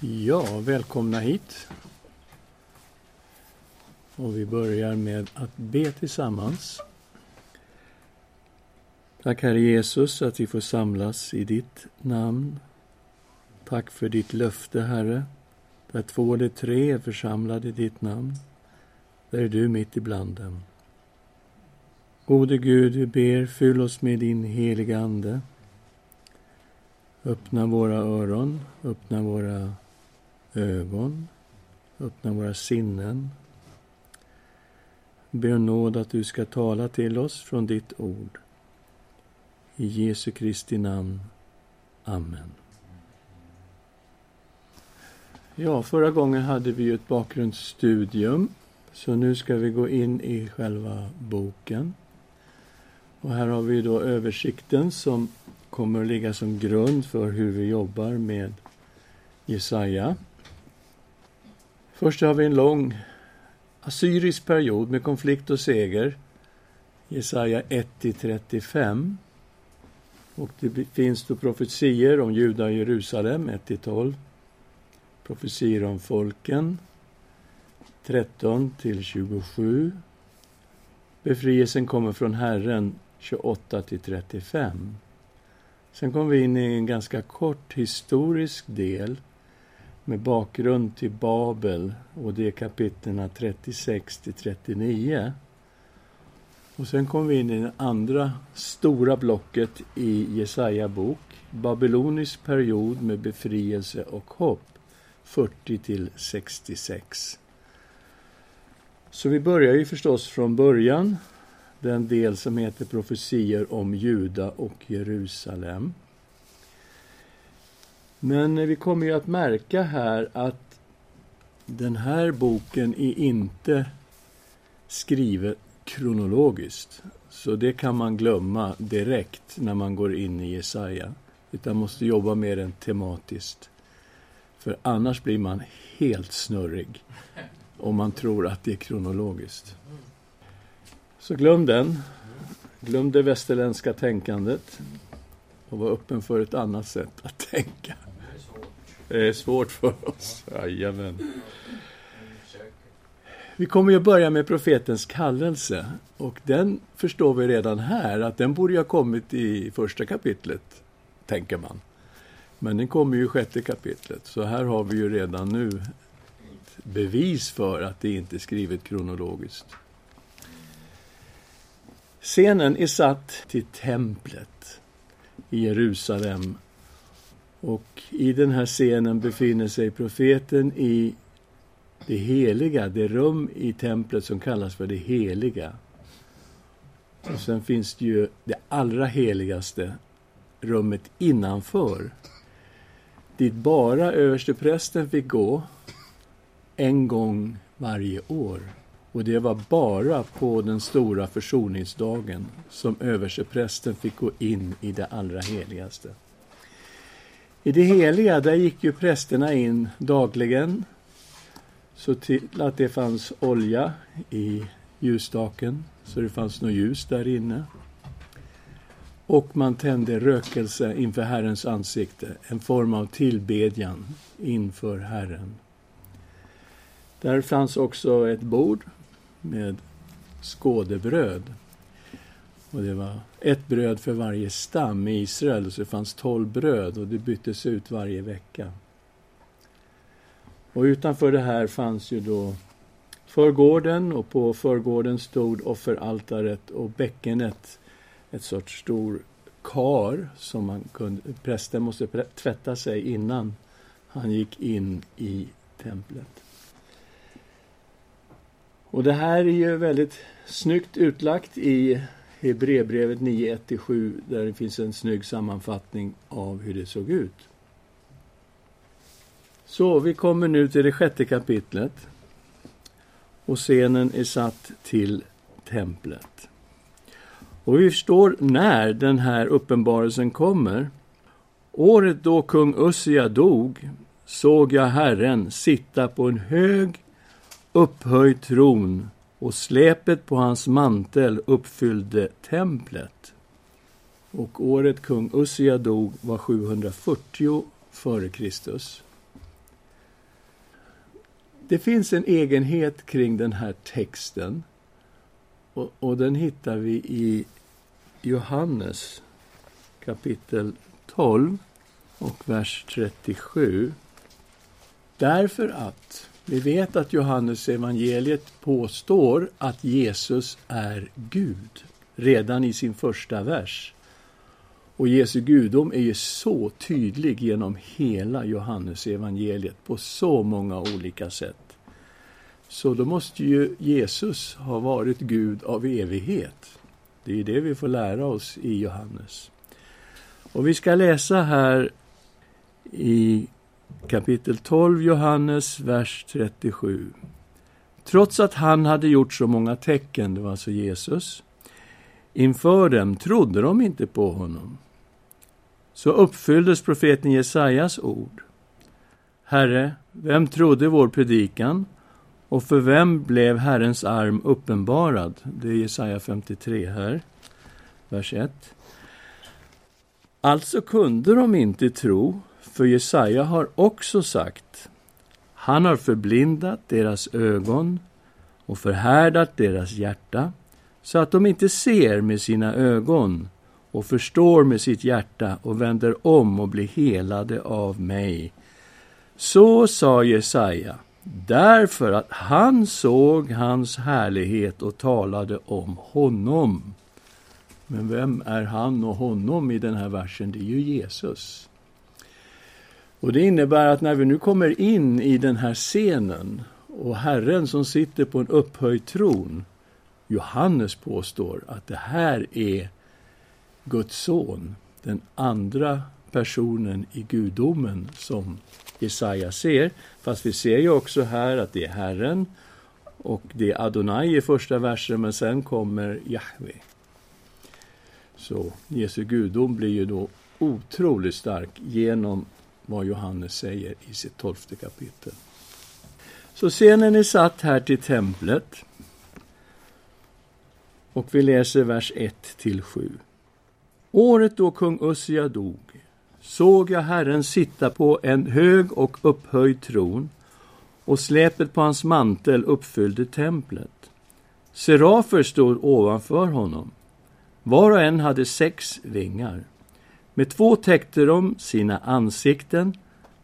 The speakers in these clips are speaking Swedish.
Ja, välkomna hit. Och vi börjar med att be tillsammans. Tack Herre Jesus att vi får samlas i ditt namn. Tack för ditt löfte Herre. Där två eller tre är församlade i ditt namn. Där är du mitt ibland dem. Gode Gud, vi ber, fyll oss med din heliga Ande. Öppna våra öron, öppna våra ögon, öppna våra sinnen. Be om nåd att du ska tala till oss från ditt ord. I Jesu Kristi namn. Amen. Ja, förra gången hade vi ju ett bakgrundsstudium, så nu ska vi gå in i själva boken. Och här har vi då översikten som kommer att ligga som grund för hur vi jobbar med Jesaja. Först har vi en lång assyrisk period med konflikt och seger. Jesaja 1-35. Och det finns då profetier om Juda och Jerusalem 1-12. Profetier om folken 13 27. Befrielsen kommer från Herren 28 35. Sen kommer vi in i en ganska kort historisk del med bakgrund till Babel och det är kapitlen 36 till 39. Och sen kom vi in i det andra stora blocket i Jesaja bok, babylonisk period med befrielse och hopp, 40 till 66. Så vi börjar ju förstås från början, den del som heter profetier om Juda och Jerusalem. Men vi kommer ju att märka här att den här boken är inte skriven kronologiskt. Så det kan man glömma direkt när man går in i Jesaja. Utan måste jobba med den tematiskt. För annars blir man helt snurrig om man tror att det är kronologiskt. Så glöm den. Glöm det västerländska tänkandet och var öppen för ett annat sätt att tänka. Det är svårt för oss. Jajamän. Vi kommer ju börja med profetens kallelse. Och den förstår vi redan här att den borde ha kommit i första kapitlet, tänker man. Men den kommer ju i sjätte kapitlet. Så här har vi ju redan nu ett bevis för att det inte är skrivet kronologiskt. Scenen är satt till templet i Jerusalem och i den här scenen befinner sig profeten i det heliga, det rum i templet som kallas för det heliga. Och sen finns det ju det allra heligaste rummet innanför. Dit bara översteprästen fick gå en gång varje år. Och det var bara på den stora försoningsdagen som översteprästen fick gå in i det allra heligaste. I det heliga, där gick ju prästerna in dagligen så till att det fanns olja i ljusstaken, så det fanns något ljus där inne. Och man tände rökelse inför Herrens ansikte, en form av tillbedjan inför Herren. Där fanns också ett bord med skådebröd och det var ett bröd för varje stam i Israel, så det fanns tolv bröd och det byttes ut varje vecka. Och utanför det här fanns ju då förgården och på förgården stod offeraltaret och bäckenet, ett sorts stor kar som man kunde, prästen måste tvätta sig innan han gick in i templet. Och det här är ju väldigt snyggt utlagt i Hebreerbrevet 9.1-7 där det finns en snygg sammanfattning av hur det såg ut. Så, vi kommer nu till det sjätte kapitlet. Och scenen är satt till templet. Och vi förstår när den här uppenbarelsen kommer. Året då kung Ussia dog såg jag Herren sitta på en hög upphöjd tron och släpet på hans mantel uppfyllde templet. Och året kung Ussia dog var 740 f.Kr. det finns en egenhet kring den här texten och, och den hittar vi i Johannes kapitel 12 och vers 37. Därför att vi vet att Johannes evangeliet påstår att Jesus är Gud redan i sin första vers. Och Jesu gudom är ju så tydlig genom hela Johannes evangeliet på så många olika sätt. Så då måste ju Jesus ha varit Gud av evighet. Det är det vi får lära oss i Johannes. Och vi ska läsa här i kapitel 12 Johannes, vers 37. Trots att han hade gjort så många tecken, det var alltså Jesus, inför dem trodde de inte på honom. Så uppfylldes profeten Jesajas ord. Herre, vem trodde vår predikan? Och för vem blev Herrens arm uppenbarad? Det är Jesaja 53 här, vers 1. Alltså kunde de inte tro, för Jesaja har också sagt Han har förblindat deras ögon och förhärdat deras hjärta så att de inte ser med sina ögon och förstår med sitt hjärta och vänder om och blir helade av mig. Så sa Jesaja, därför att han såg hans härlighet och talade om honom. Men vem är han och honom i den här versen? Det är ju Jesus. Och det innebär att när vi nu kommer in i den här scenen och Herren som sitter på en upphöjd tron, Johannes påstår att det här är Guds son, den andra personen i gudomen som Jesaja ser. Fast vi ser ju också här att det är Herren och det är Adonai i första versen, men sen kommer Jahve. Så Jesu gudom blir ju då otroligt stark genom vad Johannes säger i sitt tolfte kapitel. Så scenen är satt här till templet. Och vi läser vers 1 till 7. Året då kung Ussia dog såg jag Herren sitta på en hög och upphöjd tron och släpet på hans mantel uppfyllde templet. Serafer stod ovanför honom. Var och en hade sex vingar. Med två täckte de sina ansikten,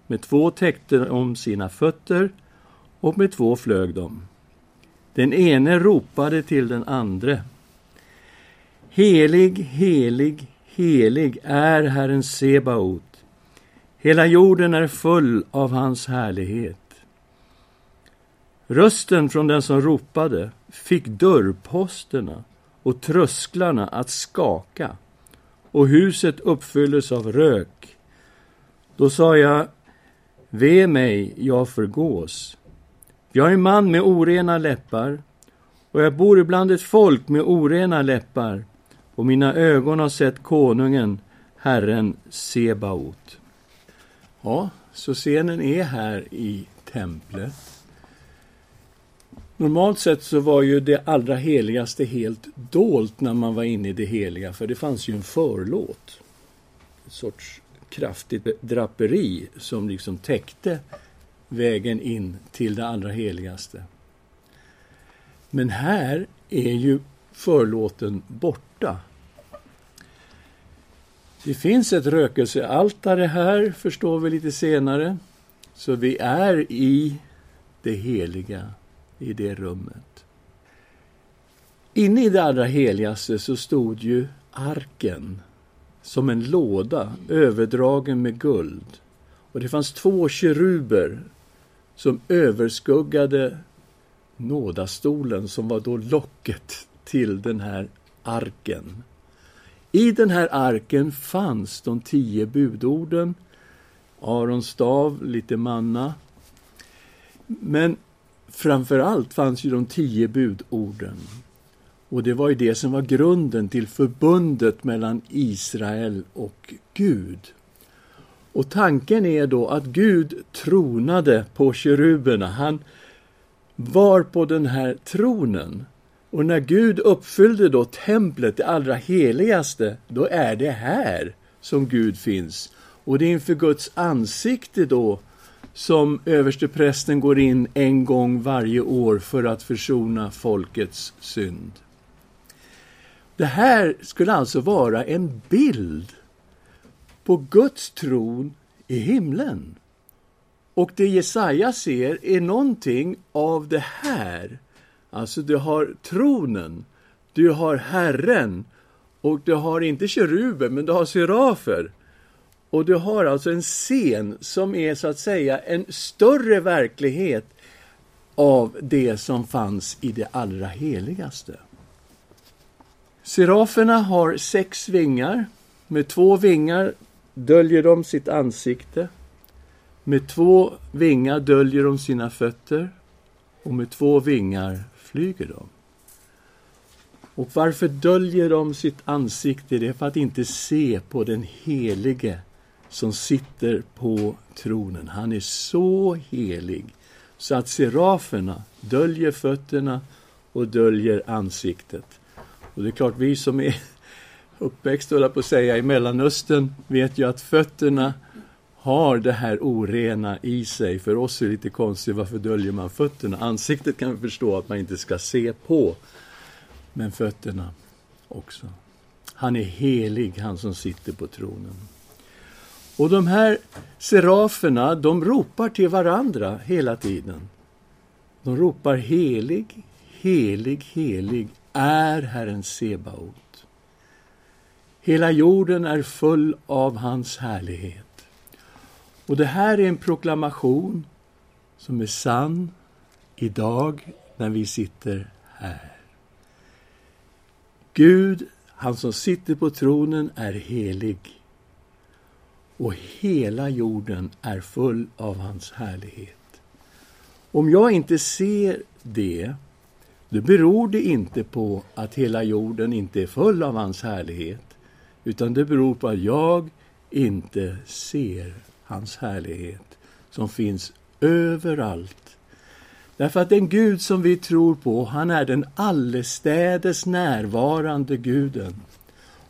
med två täckte de sina fötter och med två flög de. Den ene ropade till den andre. Helig, helig, helig är Herren Sebaot. Hela jorden är full av hans härlighet. Rösten från den som ropade fick dörrposterna och trösklarna att skaka och huset uppfylldes av rök. Då sa jag, ve mig, jag förgås. Jag är en man med orena läppar och jag bor ibland ett folk med orena läppar och mina ögon har sett konungen, Herren Sebaot. Ja, så scenen är här i templet. Normalt sett så var ju det allra heligaste helt dolt när man var inne i det heliga, för det fanns ju en förlåt. En sorts kraftigt draperi som liksom täckte vägen in till det allra heligaste. Men här är ju förlåten borta. Det finns ett rökelsealtare här, förstår vi lite senare. Så vi är i det heliga i det rummet. Inne i det allra heligaste så stod ju arken som en låda överdragen med guld. Och det fanns två keruber som överskuggade nådastolen som var då locket till den här arken. I den här arken fanns de tio budorden, Arons stav, lite manna. Men framför allt fanns ju de tio budorden. Och det var ju det som var grunden till förbundet mellan Israel och Gud. Och tanken är då att Gud tronade på keruberna. Han var på den här tronen. Och när Gud uppfyllde då templet, det allra heligaste, då är det här som Gud finns. Och det är inför Guds ansikte då som översteprästen går in en gång varje år för att försona folkets synd. Det här skulle alltså vara en bild på Guds tron i himlen. Och det Jesaja ser är någonting av det här. Alltså, du har tronen, du har Herren och du har inte keruber, men du har serafer. Och du har alltså en scen som är så att säga en större verklighet av det som fanns i det allra heligaste. Seraferna har sex vingar. Med två vingar döljer de sitt ansikte. Med två vingar döljer de sina fötter. Och med två vingar flyger de. Och varför döljer de sitt ansikte? Det är för att inte se på den helige som sitter på tronen. Han är så helig så att seraferna döljer fötterna och döljer ansiktet. Och det är klart, vi som är uppväxta, på att säga, i Mellanöstern vet ju att fötterna har det här orena i sig. För oss är det lite konstigt, varför döljer man fötterna? Ansiktet kan vi förstå att man inte ska se på, men fötterna också. Han är helig, han som sitter på tronen. Och de här seraferna, de ropar till varandra hela tiden. De ropar helig, helig, helig är Herren Sebaot. Hela jorden är full av hans härlighet. Och det här är en proklamation som är sann idag när vi sitter här. Gud, han som sitter på tronen, är helig och hela jorden är full av hans härlighet. Om jag inte ser det, då beror det inte på att hela jorden inte är full av hans härlighet, utan det beror på att jag inte ser hans härlighet som finns överallt. Därför att den Gud som vi tror på, han är den allestädes närvarande guden.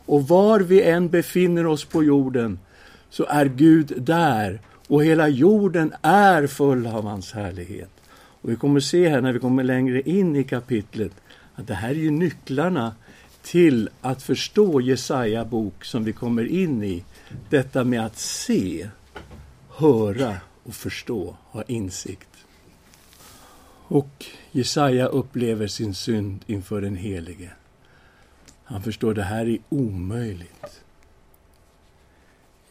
Och var vi än befinner oss på jorden så är Gud där och hela jorden är full av hans härlighet. Och vi kommer se här när vi kommer längre in i kapitlet att det här är ju nycklarna till att förstå Jesaja bok som vi kommer in i. Detta med att se, höra och förstå, ha insikt. Och Jesaja upplever sin synd inför den Helige. Han förstår det här är omöjligt.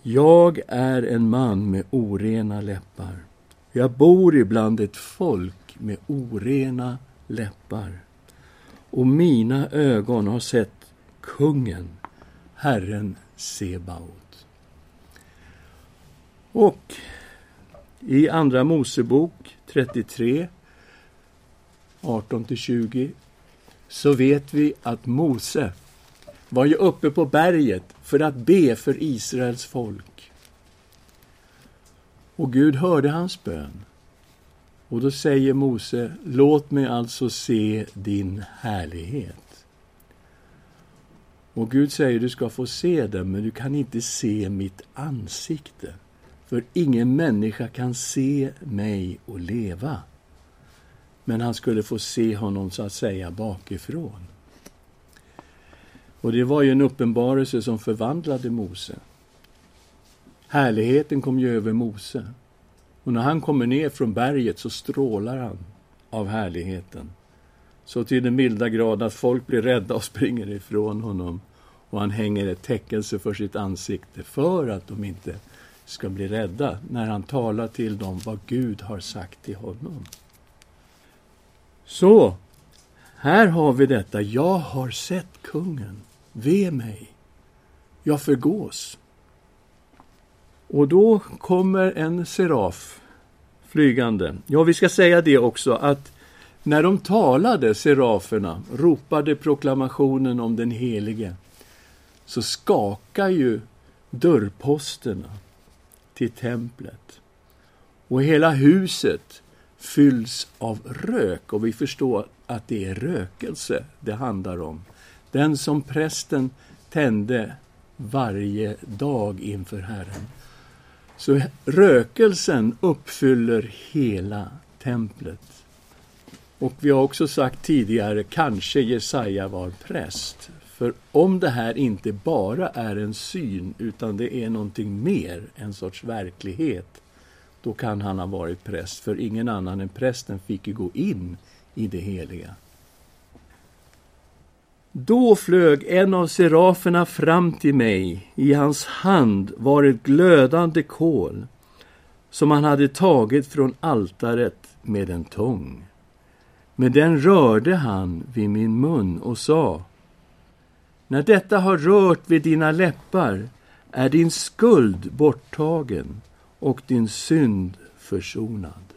Jag är en man med orena läppar. Jag bor ibland ett folk med orena läppar. Och mina ögon har sett kungen, Herren Sebaot. Och i Andra Mosebok 33, 18-20, så vet vi att Mose var ju uppe på berget för att be för Israels folk. Och Gud hörde hans bön. Och då säger Mose, låt mig alltså se din härlighet. Och Gud säger, du ska få se den, men du kan inte se mitt ansikte. För ingen människa kan se mig och leva. Men han skulle få se honom så att säga bakifrån. Och det var ju en uppenbarelse som förvandlade Mose. Härligheten kom ju över Mose. Och när han kommer ner från berget så strålar han av härligheten. Så till den milda grad att folk blir rädda och springer ifrån honom. Och han hänger ett täckelse för sitt ansikte för att de inte ska bli rädda när han talar till dem vad Gud har sagt till honom. Så, här har vi detta. Jag har sett kungen. Ve mig, jag förgås. Och då kommer en seraf flygande. Ja, vi ska säga det också att när de talade, seraferna, ropade proklamationen om den helige, så skakar ju dörrposterna till templet. Och hela huset fylls av rök och vi förstår att det är rökelse det handlar om. Den som prästen tände varje dag inför Herren. Så rökelsen uppfyller hela templet. Och vi har också sagt tidigare, kanske Jesaja var präst. För om det här inte bara är en syn, utan det är någonting mer, en sorts verklighet, då kan han ha varit präst, för ingen annan än prästen fick ju gå in i det heliga. Då flög en av seraferna fram till mig. I hans hand var ett glödande kol som han hade tagit från altaret med en tång. Med den rörde han vid min mun och sa När detta har rört vid dina läppar är din skuld borttagen och din synd försonad.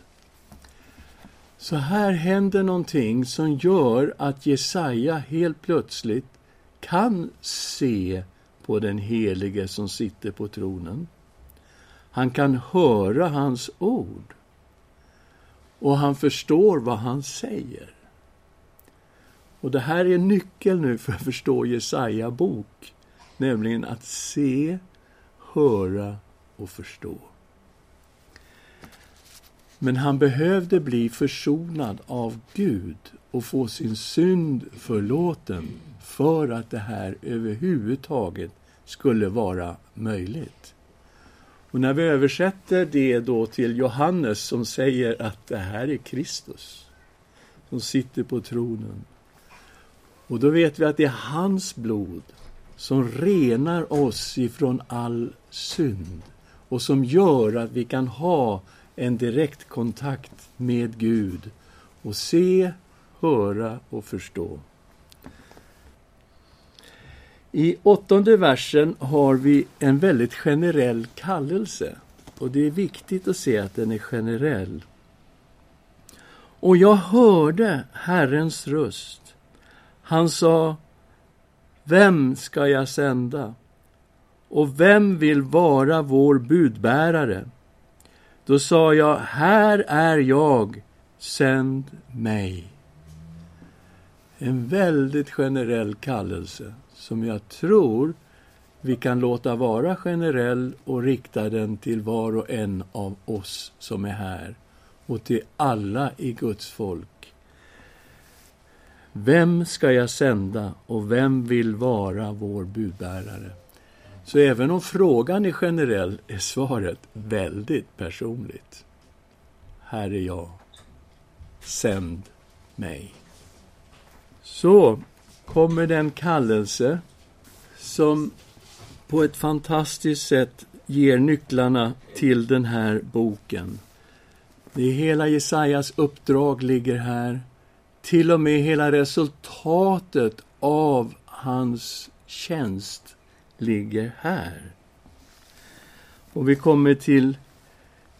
Så här händer någonting som gör att Jesaja helt plötsligt kan se på den helige som sitter på tronen. Han kan höra hans ord. Och han förstår vad han säger. Och det här är nyckeln nu för att förstå Jesaja bok. Nämligen att se, höra och förstå. Men han behövde bli försonad av Gud och få sin synd förlåten för att det här överhuvudtaget skulle vara möjligt. Och när vi översätter det då till Johannes som säger att det här är Kristus som sitter på tronen. Och då vet vi att det är hans blod som renar oss ifrån all synd och som gör att vi kan ha en direkt kontakt med Gud och se, höra och förstå. I åttonde versen har vi en väldigt generell kallelse. Och det är viktigt att se att den är generell. Och jag hörde Herrens röst. Han sa, Vem ska jag sända? Och vem vill vara vår budbärare? Då sa jag, här är jag, sänd mig. En väldigt generell kallelse som jag tror vi kan låta vara generell och rikta den till var och en av oss som är här och till alla i Guds folk. Vem ska jag sända och vem vill vara vår budbärare? Så även om frågan är generell är svaret väldigt personligt. Här är jag. Sänd mig. Så kommer den kallelse som på ett fantastiskt sätt ger nycklarna till den här boken. Det är hela Jesajas uppdrag ligger här. Till och med hela resultatet av hans tjänst ligger här. Och vi kommer till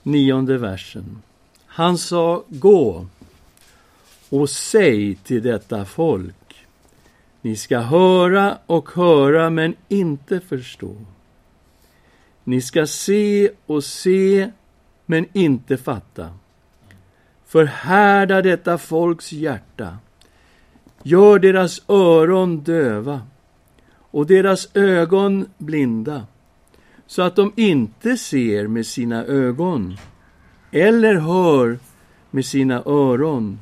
nionde versen. Han sa, gå och säg till detta folk. Ni ska höra och höra, men inte förstå. Ni ska se och se, men inte fatta. Förhärda detta folks hjärta. Gör deras öron döva och deras ögon blinda, så att de inte ser med sina ögon eller hör med sina öron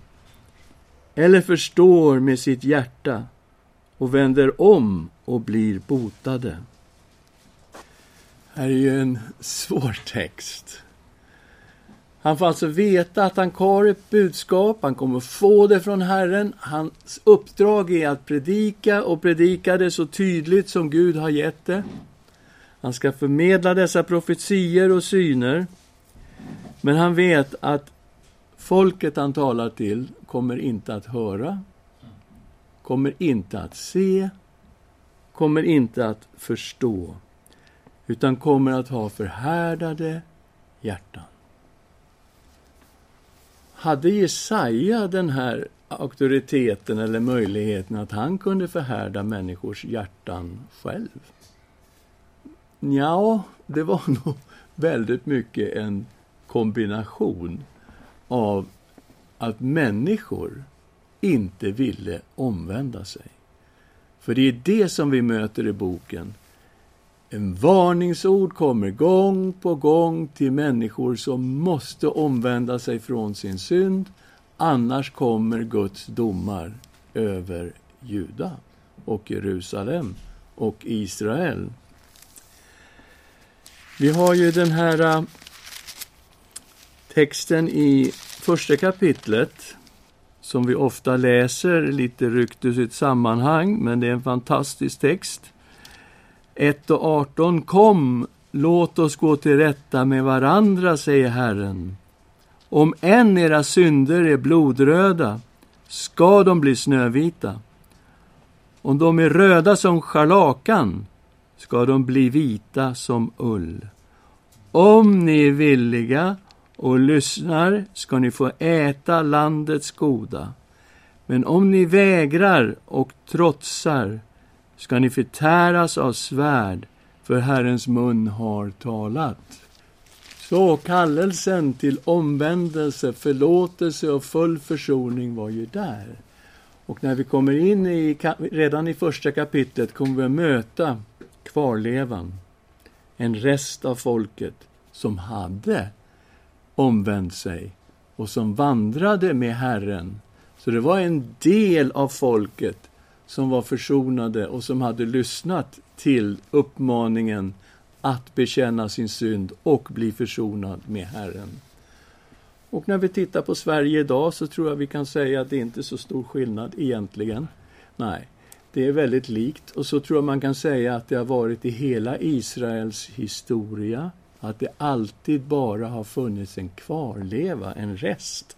eller förstår med sitt hjärta och vänder om och blir botade. Här är ju en svår text. Han får alltså veta att han har ett budskap, han kommer få det från Herren. Hans uppdrag är att predika och predika det så tydligt som Gud har gett det. Han ska förmedla dessa profetier och syner. Men han vet att folket han talar till kommer inte att höra, kommer inte att se, kommer inte att förstå, utan kommer att ha förhärdade hjärtan. Hade Jesaja den här auktoriteten eller möjligheten att han kunde förhärda människors hjärtan själv? Ja, det var nog väldigt mycket en kombination av att människor inte ville omvända sig. För det är det som vi möter i boken. En varningsord kommer gång på gång till människor som måste omvända sig från sin synd. Annars kommer Guds domar över Juda och Jerusalem och Israel. Vi har ju den här äh, texten i första kapitlet som vi ofta läser lite ryckt ur sitt sammanhang, men det är en fantastisk text. 1 och 18. Kom, låt oss gå till rätta med varandra, säger Herren. Om än era synder är blodröda ska de bli snövita. Om de är röda som scharlakan ska de bli vita som ull. Om ni är villiga och lyssnar ska ni få äta landets goda. Men om ni vägrar och trotsar ska ni förtäras av svärd, för Herrens mun har talat. Så kallelsen till omvändelse, förlåtelse och full försoning var ju där. Och när vi kommer in i, redan i första kapitlet kommer vi att möta kvarlevan, en rest av folket som hade omvänt sig och som vandrade med Herren. Så det var en del av folket som var försonade och som hade lyssnat till uppmaningen att bekänna sin synd och bli försonad med Herren. Och när vi tittar på Sverige idag så tror jag vi kan säga att det inte är så stor skillnad egentligen. Nej, det är väldigt likt och så tror jag man kan säga att det har varit i hela Israels historia att det alltid bara har funnits en kvarleva, en rest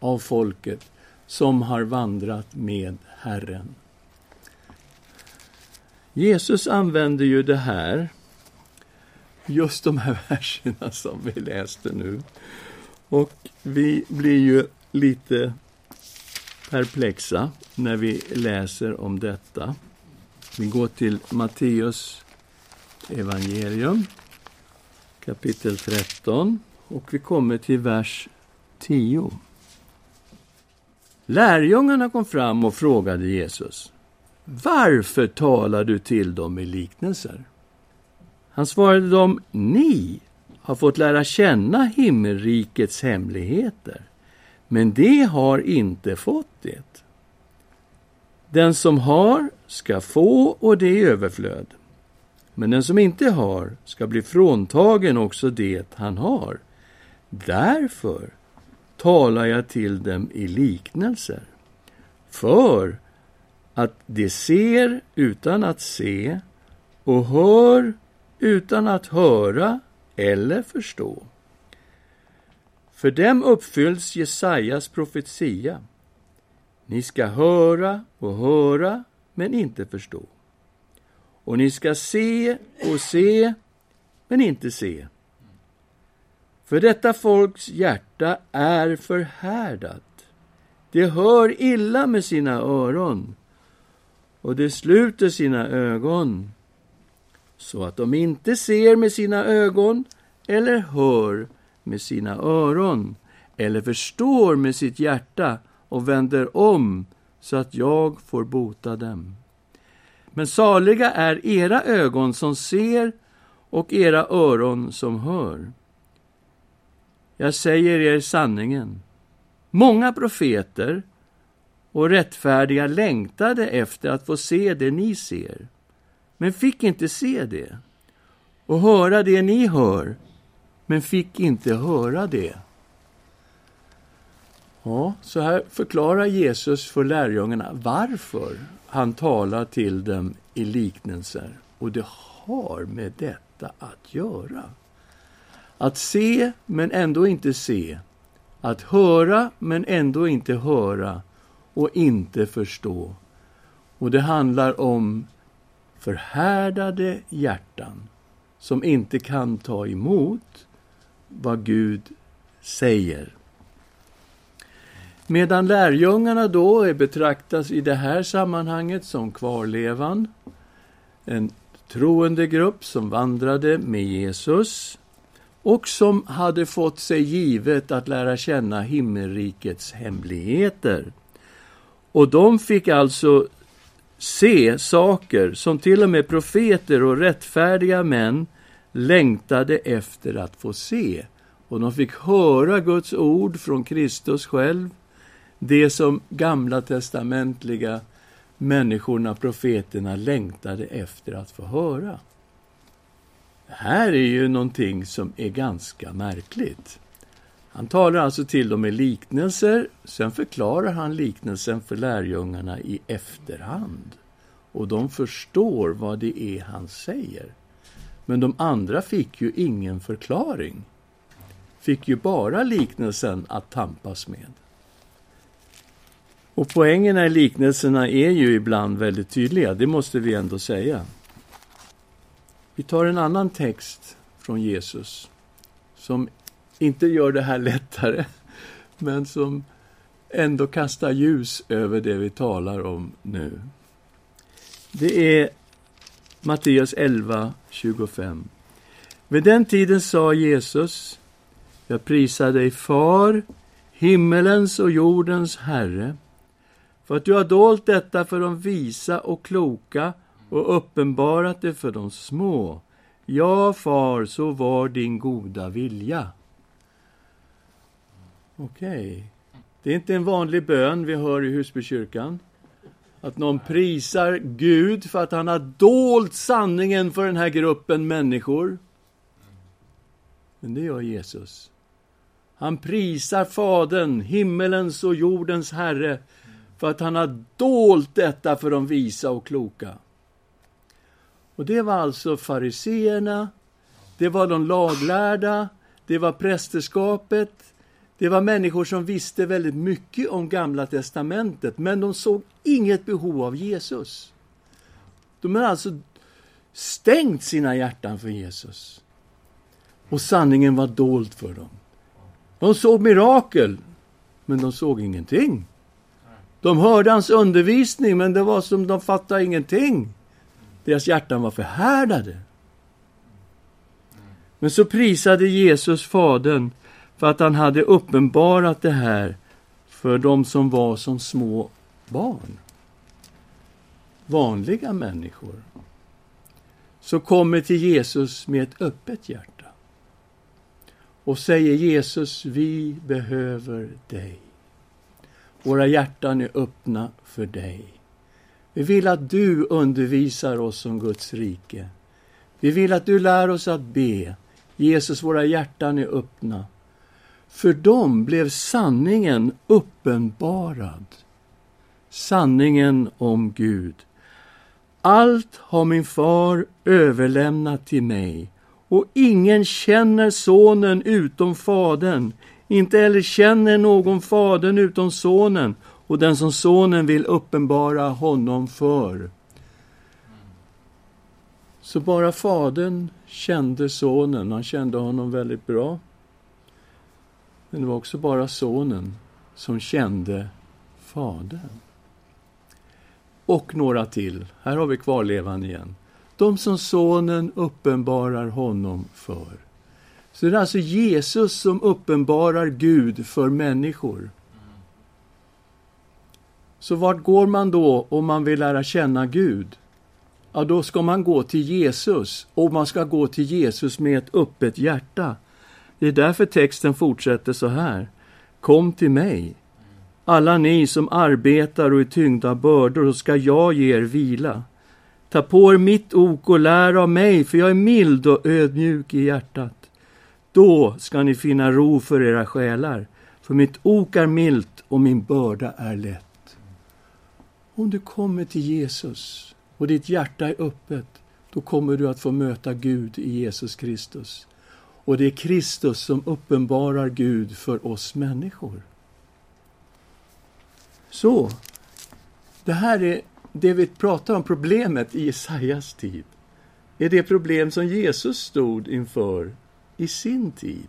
av folket som har vandrat med Herren. Jesus använder ju det här, just de här verserna som vi läste nu. Och vi blir ju lite perplexa när vi läser om detta. Vi går till Matteus evangelium, kapitel 13, och vi kommer till vers 10. Lärjungarna kom fram och frågade Jesus varför talar du till dem i liknelser? Han svarade dem, ni har fått lära känna himmelrikets hemligheter, men det har inte fått det. Den som har ska få och det är överflöd. Men den som inte har ska bli fråntagen också det han har. Därför talar jag till dem i liknelser. För att de ser utan att se och hör utan att höra eller förstå. För dem uppfylls Jesajas profetia. Ni ska höra och höra, men inte förstå. Och ni ska se och se, men inte se. För detta folks hjärta är förhärdat. Det hör illa med sina öron och de sluter sina ögon så att de inte ser med sina ögon eller hör med sina öron eller förstår med sitt hjärta och vänder om så att jag får bota dem. Men saliga är era ögon som ser och era öron som hör. Jag säger er sanningen. Många profeter och rättfärdiga längtade efter att få se det ni ser, men fick inte se det, och höra det ni hör, men fick inte höra det. Ja, så här förklarar Jesus för lärjungarna varför han talar till dem i liknelser. Och det har med detta att göra. Att se, men ändå inte se. Att höra, men ändå inte höra och inte förstå. Och det handlar om förhärdade hjärtan som inte kan ta emot vad Gud säger. Medan lärjungarna då betraktas i det här sammanhanget som kvarlevan, en troende grupp som vandrade med Jesus och som hade fått sig givet att lära känna himmelrikets hemligheter. Och de fick alltså se saker som till och med profeter och rättfärdiga män längtade efter att få se. Och de fick höra Guds ord från Kristus själv, det som gamla testamentliga människorna, profeterna, längtade efter att få höra. Det här är ju någonting som är ganska märkligt. Han talar alltså till dem med liknelser, sen förklarar han liknelsen för lärjungarna i efterhand. Och de förstår vad det är han säger. Men de andra fick ju ingen förklaring. Fick ju bara liknelsen att tampas med. Och poängerna i liknelserna är ju ibland väldigt tydliga, det måste vi ändå säga. Vi tar en annan text från Jesus som inte gör det här lättare, men som ändå kastar ljus över det vi talar om nu. Det är Matteus 11, 25. Vid den tiden sa Jesus, jag prisar dig, Far, himmelens och jordens Herre, för att du har dolt detta för de visa och kloka och uppenbarat det för de små. Ja, far, så var din goda vilja. Okej. Okay. Det är inte en vanlig bön vi hör i Husbykyrkan. Att någon prisar Gud för att han har dolt sanningen för den här gruppen människor. Men det gör Jesus. Han prisar Fadern, himmelens och jordens Herre, för att han har dolt detta för de visa och kloka. Och det var alltså fariseerna, det var de laglärda, det var prästerskapet, det var människor som visste väldigt mycket om Gamla testamentet, men de såg inget behov av Jesus. De hade alltså stängt sina hjärtan för Jesus. Och sanningen var dold för dem. De såg mirakel, men de såg ingenting. De hörde hans undervisning, men det var som de fattade ingenting. Deras hjärtan var förhärdade. Men så prisade Jesus Fadern för att han hade uppenbarat det här för de som var som små barn. Vanliga människor. Så kommer till Jesus med ett öppet hjärta. Och säger Jesus, vi behöver dig. Våra hjärtan är öppna för dig. Vi vill att du undervisar oss om Guds rike. Vi vill att du lär oss att be. Jesus, våra hjärtan är öppna. För dem blev sanningen uppenbarad. Sanningen om Gud. Allt har min far överlämnat till mig och ingen känner sonen utom fadern, inte heller känner någon fadern utom sonen och den som sonen vill uppenbara honom för. Så bara fadern kände sonen, han kände honom väldigt bra. Men det var också bara sonen som kände fadern. Och några till. Här har vi kvarlevan igen. De som sonen uppenbarar honom för. Så det är alltså Jesus som uppenbarar Gud för människor. Så vart går man då om man vill lära känna Gud? Ja, då ska man gå till Jesus och man ska gå till Jesus med ett öppet hjärta. Det är därför texten fortsätter så här. Kom till mig, alla ni som arbetar och är tyngda av bördor, så ska jag ge er vila. Ta på er mitt ok och lär av mig, för jag är mild och ödmjuk i hjärtat. Då ska ni finna ro för era själar, för mitt ok är milt och min börda är lätt. Om du kommer till Jesus och ditt hjärta är öppet, då kommer du att få möta Gud i Jesus Kristus. Och det är Kristus som uppenbarar Gud för oss människor. Så, det här är det vi pratar om, problemet i Jesajas tid. är det problem som Jesus stod inför i sin tid.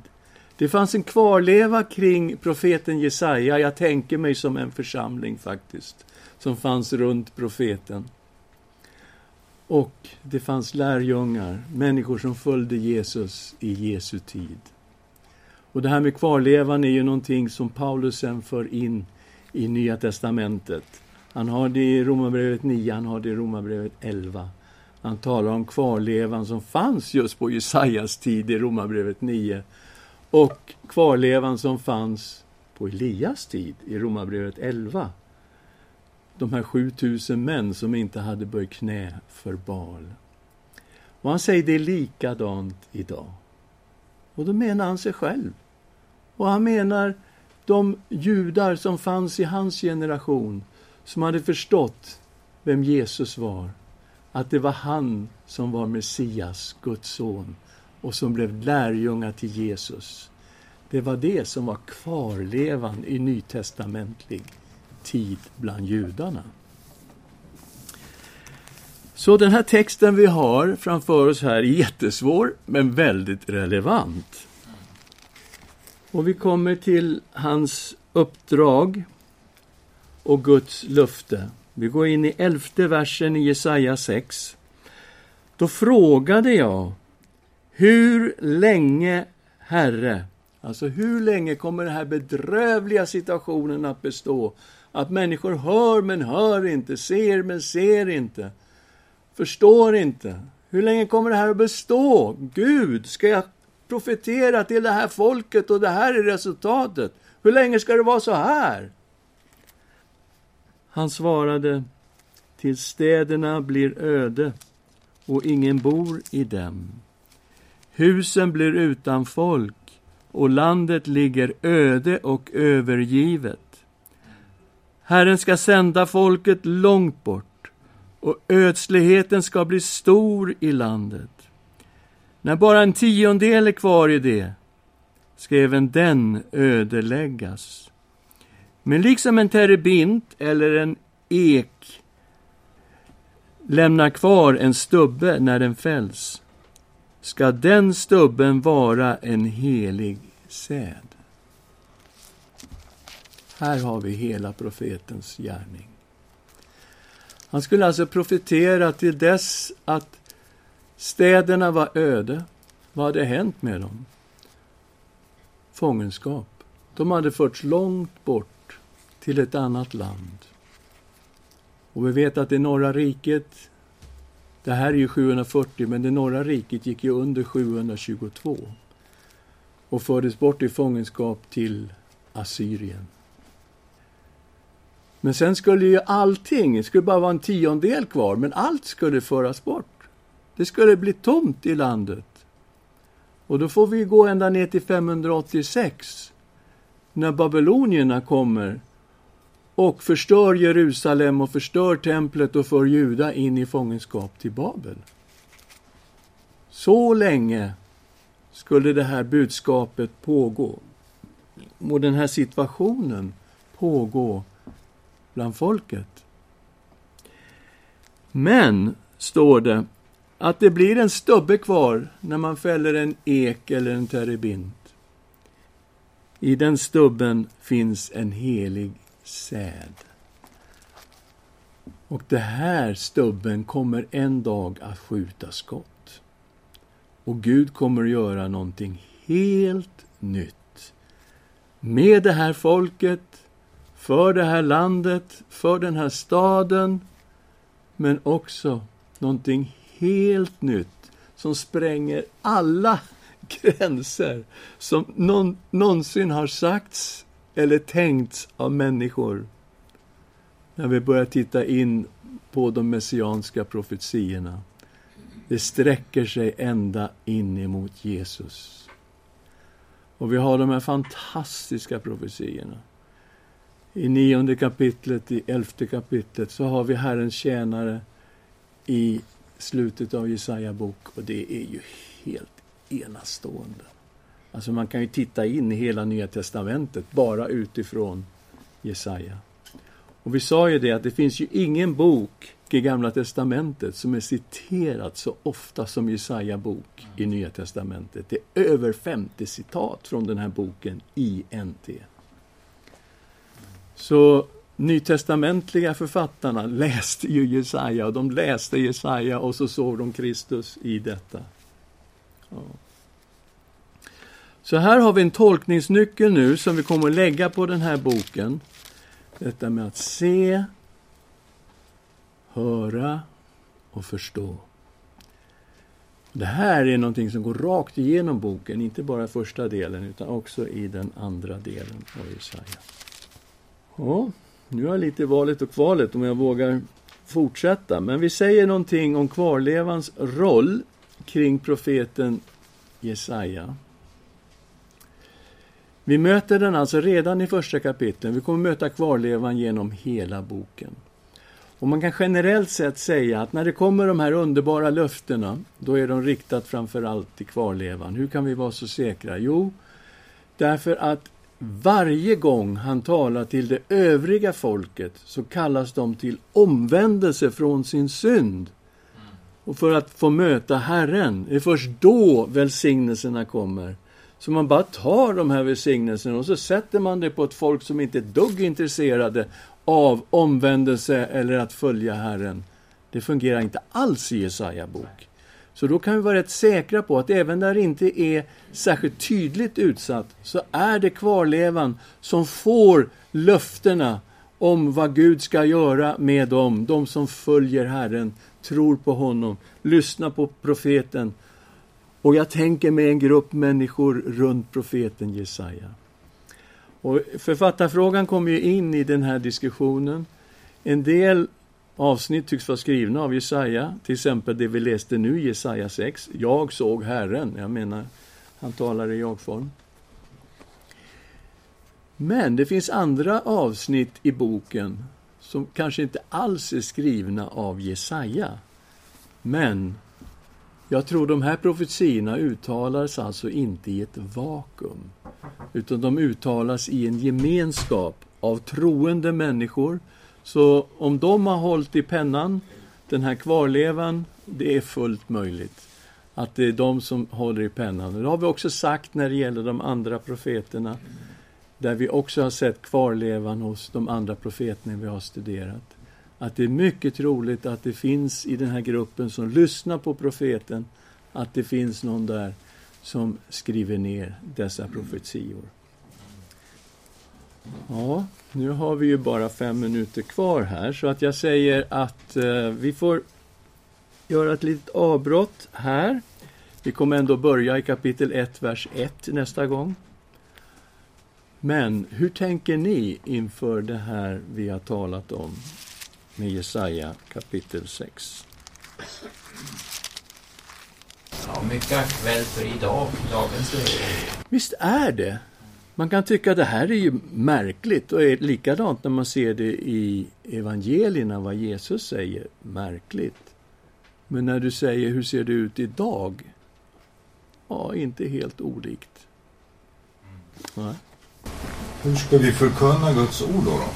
Det fanns en kvarleva kring profeten Jesaja, jag tänker mig som en församling faktiskt, som fanns runt profeten. Och det fanns lärjungar, människor som följde Jesus i Jesu tid. Och det här med kvarlevan är ju någonting som Paulus sen för in i Nya testamentet. Han har det i Romarbrevet 9, han har det i Romarbrevet 11. Han talar om kvarlevan som fanns just på Jesajas tid i Romarbrevet 9 och kvarlevan som fanns på Elias tid i Romarbrevet 11. De här 7000 män som inte hade böjt knä för Baal. Och han säger det är likadant idag. Och då menar han sig själv. Och han menar de judar som fanns i hans generation som hade förstått vem Jesus var. Att det var han som var Messias, Guds son och som blev lärjungar till Jesus. Det var det som var kvarlevan i nytestamentlig tid bland judarna. Så den här texten vi har framför oss här är jättesvår, men väldigt relevant. Och vi kommer till hans uppdrag och Guds löfte. Vi går in i elfte versen i Jesaja 6. Då frågade jag, hur länge, Herre, alltså hur länge kommer den här bedrövliga situationen att bestå? Att människor hör men hör inte, ser men ser inte, förstår inte. Hur länge kommer det här att bestå? Gud, ska jag profetera till det här folket och det här är resultatet? Hur länge ska det vara så här? Han svarade, till städerna blir öde och ingen bor i dem. Husen blir utan folk och landet ligger öde och övergivet. Herren ska sända folket långt bort och ödsligheten ska bli stor i landet. När bara en tiondel är kvar i det ska även den ödeläggas. Men liksom en terebint eller en ek lämnar kvar en stubbe när den fälls, ska den stubben vara en helig säd. Här har vi hela profetens gärning. Han skulle alltså profetera till dess att städerna var öde. Vad hade hänt med dem? Fångenskap. De hade förts långt bort till ett annat land. Och vi vet att det norra riket, det här är ju 740, men det norra riket gick ju under 722 och fördes bort i fångenskap till Assyrien. Men sen skulle ju allting, det skulle bara vara en tiondel kvar, men allt skulle föras bort. Det skulle bli tomt i landet. Och då får vi gå ända ner till 586, när babylonierna kommer och förstör Jerusalem och förstör templet och för Juda in i fångenskap till Babel. Så länge skulle det här budskapet pågå och den här situationen pågå bland folket. Men, står det, att det blir en stubbe kvar när man fäller en ek eller en terebint. I den stubben finns en helig säd. Och det här stubben kommer en dag att skjuta skott. Och Gud kommer att göra någonting helt nytt. Med det här folket, för det här landet, för den här staden, men också någonting helt nytt som spränger alla gränser som någon, någonsin har sagts eller tänkts av människor när vi börjar titta in på de messianska profetiorna. Det sträcker sig ända in emot Jesus. Och vi har de här fantastiska profetiorna. I nionde kapitlet, i elfte kapitlet, så har vi Herrens tjänare i slutet av Jesaja bok och det är ju helt enastående. Alltså man kan ju titta in i hela Nya Testamentet bara utifrån Jesaja. Och vi sa ju det att det finns ju ingen bok i Gamla Testamentet som är citerad så ofta som Jesaja bok i Nya Testamentet. Det är över 50 citat från den här boken i NT. Så nytestamentliga författarna läste ju Jesaja och de läste Jesaja och så såg de Kristus i detta. Ja. Så här har vi en tolkningsnyckel nu som vi kommer att lägga på den här boken. Detta med att se höra och förstå. Det här är någonting som går rakt igenom boken, inte bara första delen utan också i den andra delen av Jesaja. Ja, nu har jag lite valet och kvalet om jag vågar fortsätta. Men vi säger någonting om kvarlevans roll kring profeten Jesaja. Vi möter den alltså redan i första kapitlet. Vi kommer möta kvarlevan genom hela boken. Och man kan generellt sett säga att när det kommer de här underbara löftena, då är de riktat framför allt till kvarlevan. Hur kan vi vara så säkra? Jo, därför att varje gång han talar till det övriga folket så kallas de till omvändelse från sin synd och för att få möta Herren. Det är först då välsignelserna kommer. Så man bara tar de här välsignelserna och så sätter man det på ett folk som inte är dugg intresserade av omvändelse eller att följa Herren. Det fungerar inte alls i Jesaja bok. Så då kan vi vara rätt säkra på att även där det inte är särskilt tydligt utsatt så är det kvarlevan som får löftena om vad Gud ska göra med dem, de som följer Herren, tror på honom, lyssnar på profeten. Och jag tänker mig en grupp människor runt profeten Jesaja. Och författarfrågan kommer ju in i den här diskussionen. En del avsnitt tycks vara skrivna av Jesaja, till exempel det vi läste nu, Jesaja 6. Jag såg Herren. Jag menar, han talar i jag-form. Men det finns andra avsnitt i boken som kanske inte alls är skrivna av Jesaja. Men jag tror de här profetiorna uttalas alltså inte i ett vakuum, utan de uttalas i en gemenskap av troende människor. Så om de har hållit i pennan, den här kvarlevan, det är fullt möjligt att det är de som håller i pennan. Det har vi också sagt när det gäller de andra profeterna, där vi också har sett kvarlevan hos de andra profeterna vi har studerat att det är mycket troligt att det finns i den här gruppen som lyssnar på profeten, att det finns någon där som skriver ner dessa profetior. Ja, nu har vi ju bara fem minuter kvar här, så att jag säger att eh, vi får göra ett litet avbrott här. Vi kommer ändå börja i kapitel 1, vers 1 nästa gång. Men hur tänker ni inför det här vi har talat om? med Jesaja kapitel 6. Ja, mycket aktuellt för idag, dagens läge. Visst är det. Man kan tycka att det här är ju märkligt och är likadant när man ser det i evangelierna, vad Jesus säger. Märkligt. Men när du säger hur ser det ut idag? Ja, inte helt olikt. Ja. Hur ska vi förkunna Guds ord då? då?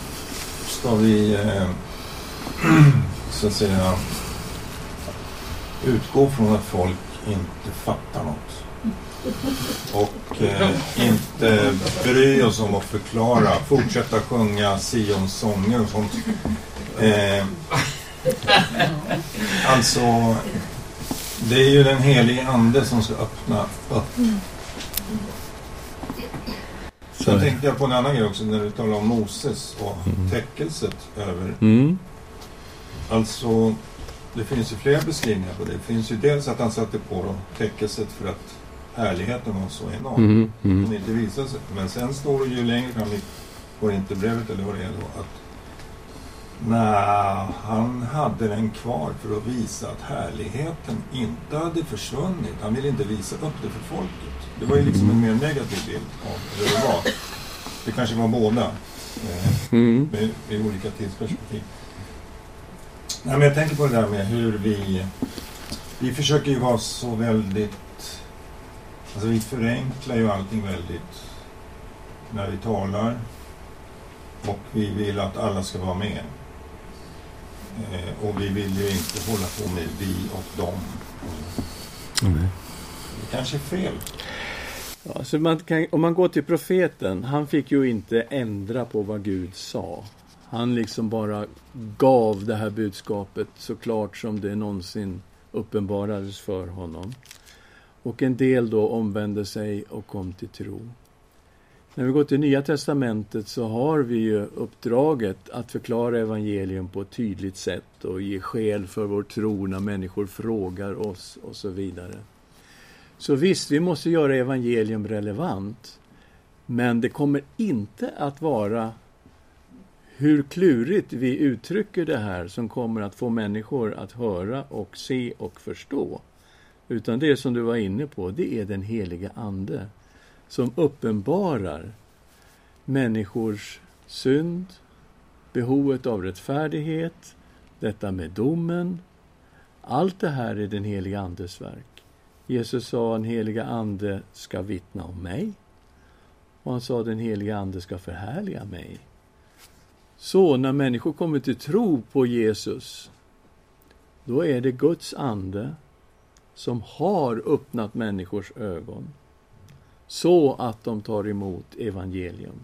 Ska vi eh, så att säga utgå från att folk inte fattar något. Och eh, inte bry oss om att förklara, fortsätta sjunga Sions sånger och sånt. Eh, alltså, det är ju den helige Ande som ska öppna upp. Sen tänkte jag på en annan grej också när du talar om Moses och mm. täckelset över mm. Alltså, det finns ju flera beskrivningar på det. Det finns ju dels att han satte på då täckelset för att härligheten var så enorm. Mm, mm. Inte visade sig. Men sen står det ju längre fram i Korinthierbrevet eller vad det är då att när han hade den kvar för att visa att härligheten inte hade försvunnit. Han ville inte visa upp det för folket. Det var ju liksom en mer negativ bild av hur det var. Det kanske var båda. Eh, mm. med, med olika tidsperspektiv. Nej, men jag tänker på det där med hur vi... Vi försöker ju vara så väldigt... Alltså vi förenklar ju allting väldigt när vi talar. Och vi vill att alla ska vara med. Eh, och vi vill ju inte hålla på med vi och dem. Mm. Det kanske är fel. Ja, så man kan, om man går till profeten, han fick ju inte ändra på vad Gud sa. Han liksom bara gav det här budskapet så klart som det någonsin uppenbarades för honom. Och en del då omvände sig och kom till tro. När vi går till Nya Testamentet så har vi ju uppdraget att förklara evangelium på ett tydligt sätt och ge skäl för vår tro när människor frågar oss och så vidare. Så visst, vi måste göra evangelium relevant. Men det kommer inte att vara hur klurigt vi uttrycker det här som kommer att få människor att höra och se och förstå. Utan det som du var inne på, det är den heliga Ande som uppenbarar människors synd, behovet av rättfärdighet, detta med domen. Allt det här är den heliga Andes verk. Jesus sa den heliga Ande ska vittna om mig. Och han sa den heliga Ande ska förhärliga mig. Så när människor kommer till tro på Jesus, då är det Guds ande som har öppnat människors ögon så att de tar emot evangelium.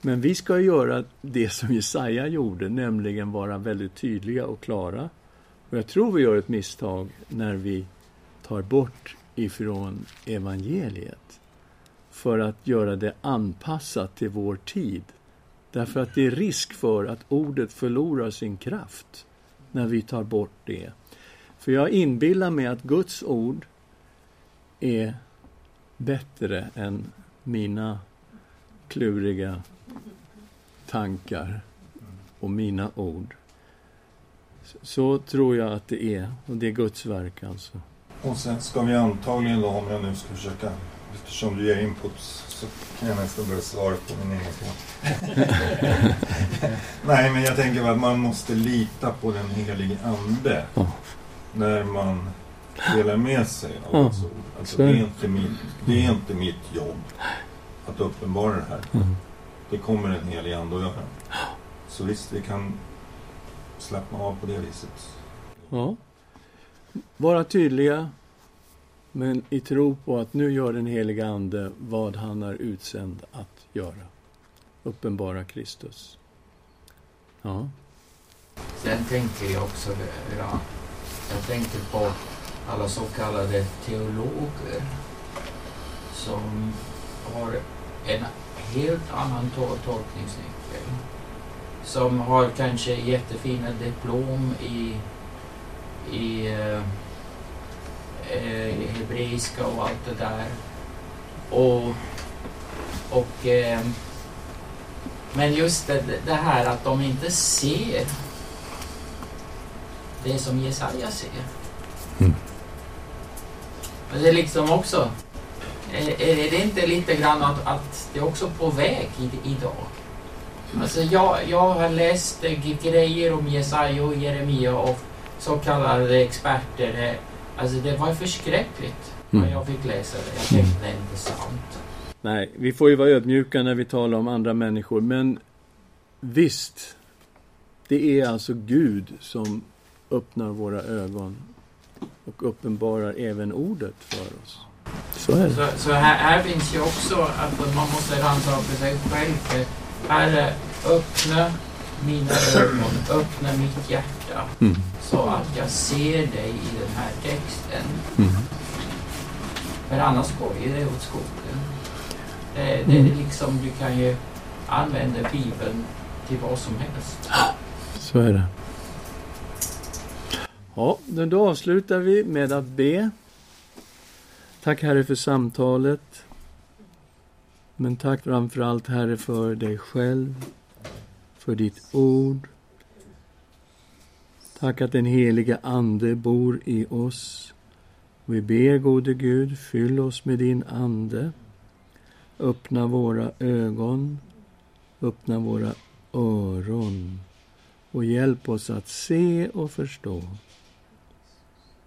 Men vi ska göra det som Jesaja gjorde, nämligen vara väldigt tydliga och klara. Och jag tror vi gör ett misstag när vi tar bort ifrån evangeliet för att göra det anpassat till vår tid. Därför att det är risk för att ordet förlorar sin kraft när vi tar bort det. För jag inbillar mig att Guds ord är bättre än mina kluriga tankar och mina ord. Så tror jag att det är, och det är Guds verk alltså. Och sen ska vi antagligen då, om jag nu ska försöka, eftersom du ger input, så kan jag nästan börja svara på min egen fråga. Nej, men jag tänker att man måste lita på den helige Ande Ja. När man delar med sig av ord. Alltså, det, är inte mitt, det är inte mitt jobb att uppenbara det här. Mm. Det kommer den helige Ande att göra. Så visst, vi kan slappna av på det viset. Ja. Vara tydliga, men i tro på att nu gör den heliga Ande vad han är utsänd att göra. Uppenbara Kristus. Ja. Sen tänker jag också, ja, jag tänker på alla så kallade teologer som har en helt annan tolkningsnyckel. Som har kanske jättefina diplom i, i eh, eh, hebreiska och allt det där. Och, och eh, men just det, det här att de inte ser det som Jesaja ser. Mm. Men det är liksom också, är, är det inte lite grann att, att det är också på väg i, idag? Alltså jag, jag har läst grejer om Jesaja och Jeremia och så kallade experter. Alltså det var förskräckligt när Mm. jag fick läsa det. Jag tänkte det är inte sant. Nej, vi får ju vara ödmjuka när vi talar om andra människor, men visst, det är alltså Gud som öppnar våra ögon och uppenbarar även ordet för oss. Så är det. Så, så här, här finns ju också att man måste rannsaka sig själv. Herre, öppna mina ögon, öppna mitt hjärta Mm. så att jag ser dig i den här texten. Mm. För annars går ju det åt skogen. Det, det är Mm. liksom, du kan ju använda Bibeln till vad som helst. Så är det. Ja, då avslutar vi med att be. Tack Herre för samtalet. Men tack framför allt Herre för dig själv, för ditt ord. Tack att den heliga Ande bor i oss. Vi ber gode Gud, fyll oss med din Ande. Öppna våra ögon, öppna våra öron och hjälp oss att se och förstå.